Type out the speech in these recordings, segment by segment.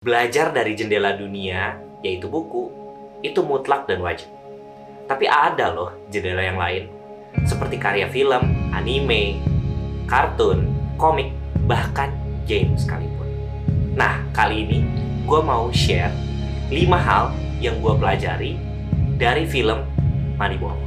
Belajar dari jendela dunia, yaitu buku, itu mutlak dan wajib. Tapi ada loh jendela yang lain, seperti karya film, anime, kartun, komik, bahkan game sekalipun. Nah, kali ini gue mau share 5 hal yang gue pelajari dari film Moneyball.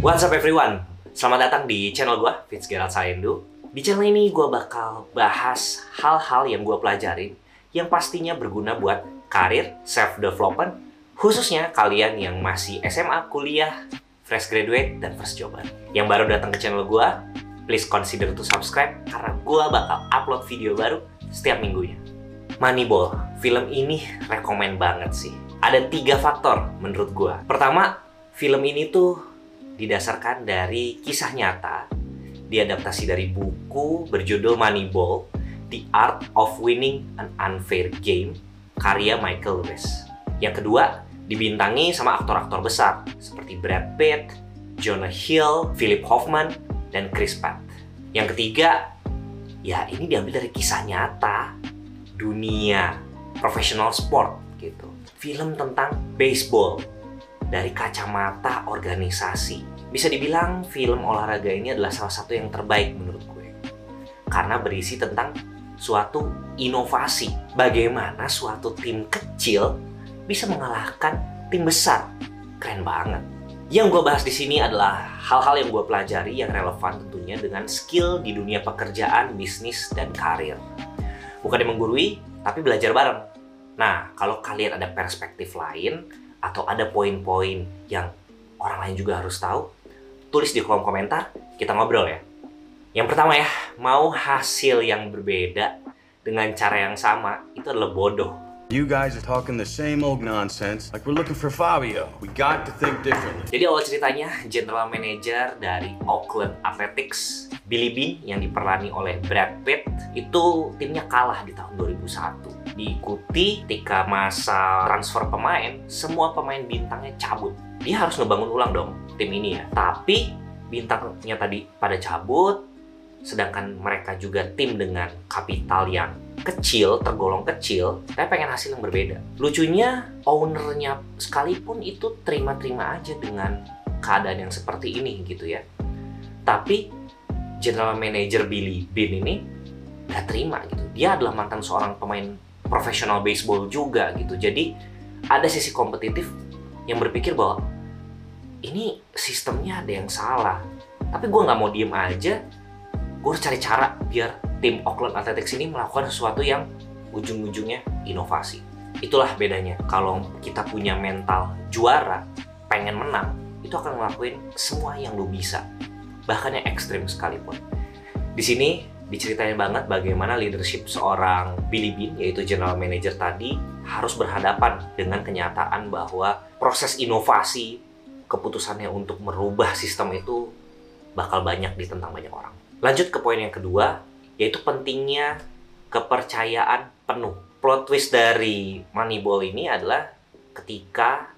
What's up everyone? Selamat datang di channel gue, Fitzgerald Sayendu. Di channel ini gue bakal bahas hal-hal yang gue pelajarin yang pastinya berguna buat karir, self-development, khususnya kalian yang masih SMA, kuliah, fresh graduate, dan first jobber. Yang baru datang ke channel gue, please consider to subscribe karena gue bakal upload video baru setiap minggunya. Moneyball, film ini rekomen banget sih. Ada tiga faktor menurut gue. Pertama, film ini tuh didasarkan dari kisah nyata, diadaptasi dari buku berjudul Moneyball, The Art of Winning an Unfair Game, karya Michael Lewis. Yang kedua, dibintangi sama aktor-aktor besar seperti Brad Pitt, Jonah Hill, Philip Hoffman, dan Chris Pratt. Yang ketiga, ya ini diambil dari kisah nyata dunia profesional sport gitu. Film tentang baseball dari kacamata organisasi. Bisa dibilang film olahraga ini adalah salah satu yang terbaik menurut gue. Karena berisi tentang suatu inovasi. Bagaimana suatu tim kecil bisa mengalahkan tim besar. Keren banget. Yang gue bahas di sini adalah hal-hal yang gue pelajari yang relevan tentunya dengan skill di dunia pekerjaan, bisnis, dan karir. Bukan yang menggurui, tapi belajar bareng. Nah, kalau kalian ada perspektif lain, atau ada poin-poin yang orang lain juga harus tahu, tulis di kolom komentar, kita ngobrol ya. Yang pertama ya, mau hasil yang berbeda dengan cara yang sama, itu adalah bodoh. You guys are talking the same old nonsense like we're looking for Fabio. We got to think differently. Jadi awal ceritanya, general manager dari Oakland Athletics, Billy Bean yang diperani oleh Brad Pitt, itu timnya kalah di tahun 2001. Diikuti ketika masa transfer pemain, semua pemain bintangnya cabut. Dia harus ngebangun ulang dong tim ini ya. Tapi bintangnya tadi pada cabut, sedangkan mereka juga tim dengan kapital yang kecil, tergolong kecil, tapi pengen hasil yang berbeda. Lucunya, ownernya sekalipun itu terima-terima aja dengan keadaan yang seperti ini gitu ya. Tapi general manager Billy Bean ini nggak terima gitu. Dia adalah mantan seorang pemain profesional baseball juga gitu. Jadi ada sisi kompetitif yang berpikir bahwa ini sistemnya ada yang salah. Tapi gue nggak mau diem aja. Gue harus cari cara biar tim Oakland Athletics ini melakukan sesuatu yang ujung-ujungnya inovasi. Itulah bedanya. Kalau kita punya mental juara, pengen menang, itu akan ngelakuin semua yang lu bisa. Bahkan yang ekstrim sekalipun. Di sini diceritain banget bagaimana leadership seorang Billy Bean, yaitu general manager tadi, harus berhadapan dengan kenyataan bahwa proses inovasi, keputusannya untuk merubah sistem itu bakal banyak ditentang banyak orang. Lanjut ke poin yang kedua, yaitu pentingnya kepercayaan penuh. Plot twist dari Moneyball ini adalah ketika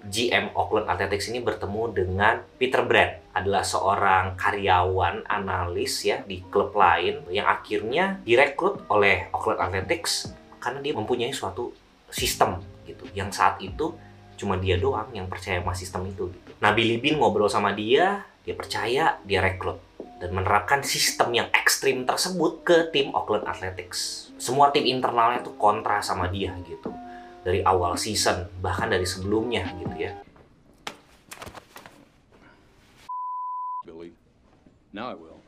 GM Oakland Athletics ini bertemu dengan Peter Brand adalah seorang karyawan analis ya di klub lain yang akhirnya direkrut oleh Oakland Athletics karena dia mempunyai suatu sistem gitu yang saat itu cuma dia doang yang percaya sama sistem itu gitu. Nah Billy Bean ngobrol sama dia, dia percaya, dia rekrut dan menerapkan sistem yang ekstrim tersebut ke tim Oakland Athletics. Semua tim internalnya tuh kontra sama dia gitu. Dari awal season, bahkan dari sebelumnya gitu ya. Billy. Now I will.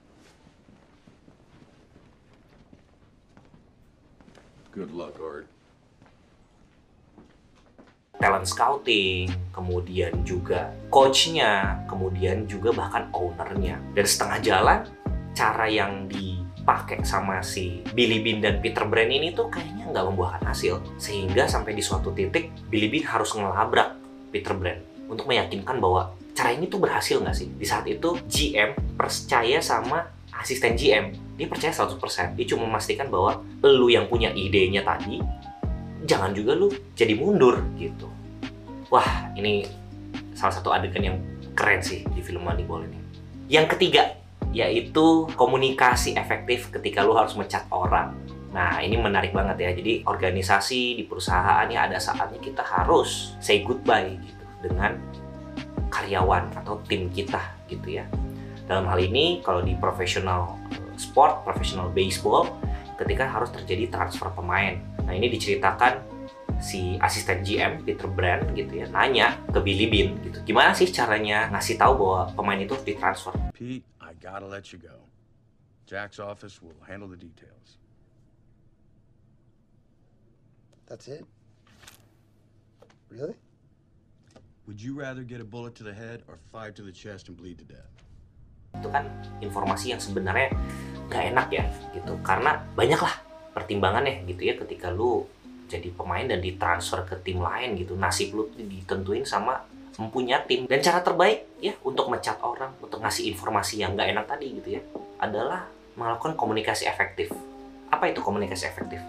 Good luck, Art. Talent scouting, kemudian juga coachnya, kemudian juga bahkan ownernya. Dan setengah jalan, cara yang dipakai sama si Billy Bean dan Peter Brand ini tuh kayaknya nggak membuahkan hasil. Sehingga sampai di suatu titik, Billy Bean harus ngelabrak Peter Brand untuk meyakinkan bahwa cara ini tuh berhasil nggak sih? Di saat itu, GM percaya sama asisten GM. Dia percaya 100%. Dia cuma memastikan bahwa lu yang punya idenya tadi, jangan juga lu jadi mundur gitu. Wah, ini salah satu adegan yang keren sih di film Moneyball ini. Yang ketiga, yaitu komunikasi efektif ketika lu harus mencat orang. Nah, ini menarik banget ya. Jadi, organisasi di perusahaan ya ada saatnya kita harus say goodbye gitu dengan karyawan atau tim kita gitu ya. Dalam hal ini, kalau di profesional eh, sport, profesional baseball, ketika harus terjadi transfer pemain. Nah, ini diceritakan si asisten GM Peter Brand gitu ya nanya ke Billy Bean gitu gimana sih caranya ngasih tahu bahwa pemain itu harus ditransfer Pete, gotta let you go. Jack's office will handle the details. That's it? Really? Would you rather get a bullet to the head or five to the chest and bleed to death? itu kan informasi yang sebenarnya gak enak ya gitu karena banyak lah pertimbangannya gitu ya ketika lu jadi pemain dan ditransfer ke tim lain gitu nasib lu tuh ditentuin sama mempunyai tim. Dan cara terbaik ya untuk mencat orang untuk ngasih informasi yang gak enak tadi gitu ya adalah melakukan komunikasi efektif. Apa itu komunikasi efektif?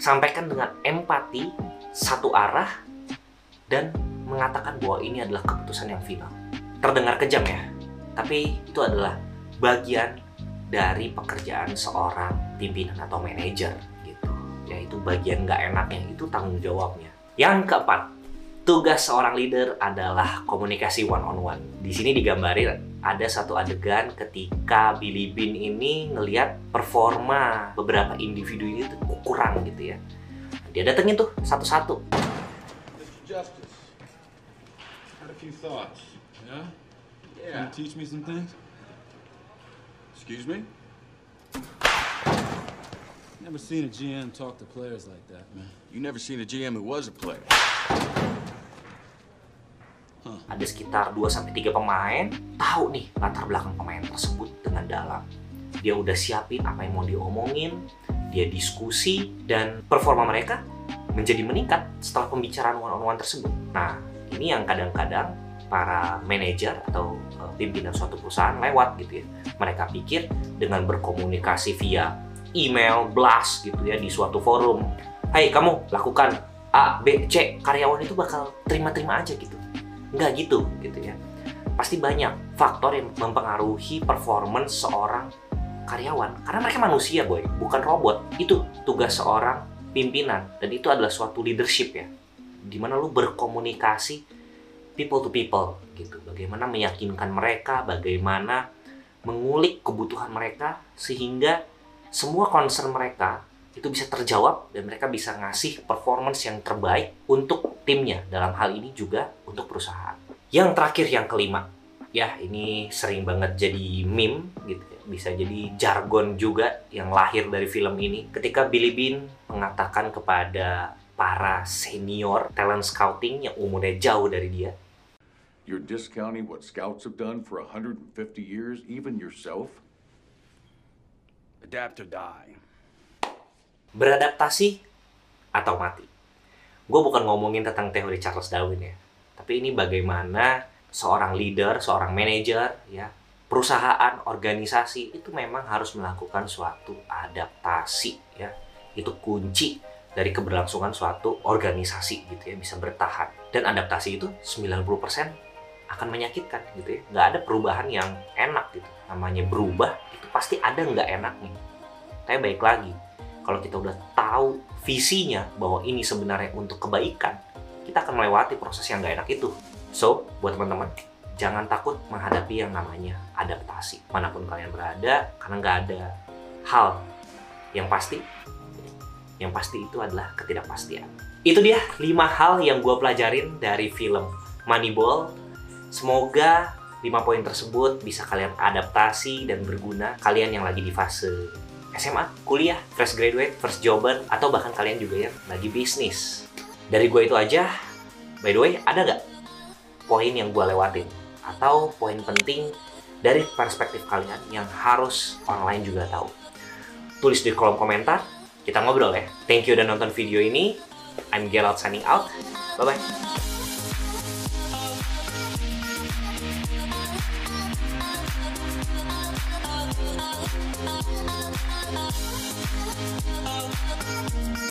Sampaikan dengan empati satu arah dan mengatakan bahwa ini adalah keputusan yang final. Terdengar kejam ya tapi itu adalah bagian dari pekerjaan seorang pimpinan atau manajer gitu. Yaitu bagian nggak enaknya itu tanggung jawabnya. Yang keempat tugas seorang leader adalah komunikasi one on one di sini digambarin ada satu adegan ketika Billy Bean ini ngelihat performa beberapa individu ini tuh kurang gitu ya dia datengin tuh satu-satu Mr. Justice, had a few thoughts. Yeah? Can you teach me some things? Excuse me? Never seen a GM talk to players like that, man. You never seen a GM who was a player. Ada sekitar 2-3 pemain tahu nih latar belakang pemain tersebut dengan dalam. Dia udah siapin apa yang mau diomongin dia diskusi dan performa mereka menjadi meningkat setelah pembicaraan one on one tersebut. Nah ini yang kadang-kadang para manajer atau eh, pimpinan suatu perusahaan lewat gitu ya. Mereka pikir dengan berkomunikasi via email blast gitu ya di suatu forum. Hai kamu lakukan A, B, C karyawan itu bakal terima-terima aja gitu nggak gitu gitu ya. Pasti banyak faktor yang mempengaruhi performance seorang karyawan. Karena mereka manusia boy bukan robot. Itu tugas seorang pimpinan. Dan itu adalah suatu leadership ya. Di mana lu berkomunikasi people to people gitu. Bagaimana meyakinkan mereka bagaimana mengulik kebutuhan mereka sehingga semua concern mereka itu bisa terjawab dan mereka bisa ngasih performance yang terbaik untuk timnya dalam hal ini juga untuk perusahaan. Yang terakhir yang kelima, ya ini sering banget jadi meme gitu ya. Bisa jadi jargon juga yang lahir dari film ini. Ketika Billy Bean mengatakan kepada para senior talent scouting yang umurnya jauh dari dia, You're discounting what scouts have done for 150 years, even yourself? Adapt or die. Beradaptasi atau mati. Gue bukan ngomongin tentang teori Charles Darwin ya, tapi ini bagaimana seorang leader, seorang manajer, ya, perusahaan, organisasi itu memang harus melakukan suatu adaptasi, ya. Itu kunci dari keberlangsungan suatu organisasi gitu ya bisa bertahan. Dan adaptasi itu 90% akan menyakitkan gitu ya. Nggak ada perubahan yang enak gitu. Namanya berubah itu pasti ada nggak enaknya. Tapi baik lagi, kalau kita udah tahu visinya bahwa ini sebenarnya untuk kebaikan, kita akan melewati proses yang nggak enak itu. So, buat teman-teman, jangan takut menghadapi yang namanya adaptasi. Mana pun kalian berada, karena nggak ada hal yang pasti. Yang pasti itu adalah ketidakpastian. Itu dia 5 hal yang gue pelajarin dari film Moneyball. Semoga 5 poin tersebut bisa kalian adaptasi dan berguna kalian yang lagi di fase SMA, kuliah, fresh graduate, first jobber, atau bahkan kalian juga yang lagi bisnis. Dari gue itu aja, by the way, ada nggak poin yang gue lewatin? Atau poin penting dari perspektif kalian yang harus orang lain juga tahu? Tulis di kolom komentar, kita ngobrol ya. Thank you udah nonton video ini. I'm Gerald signing out. Bye-bye.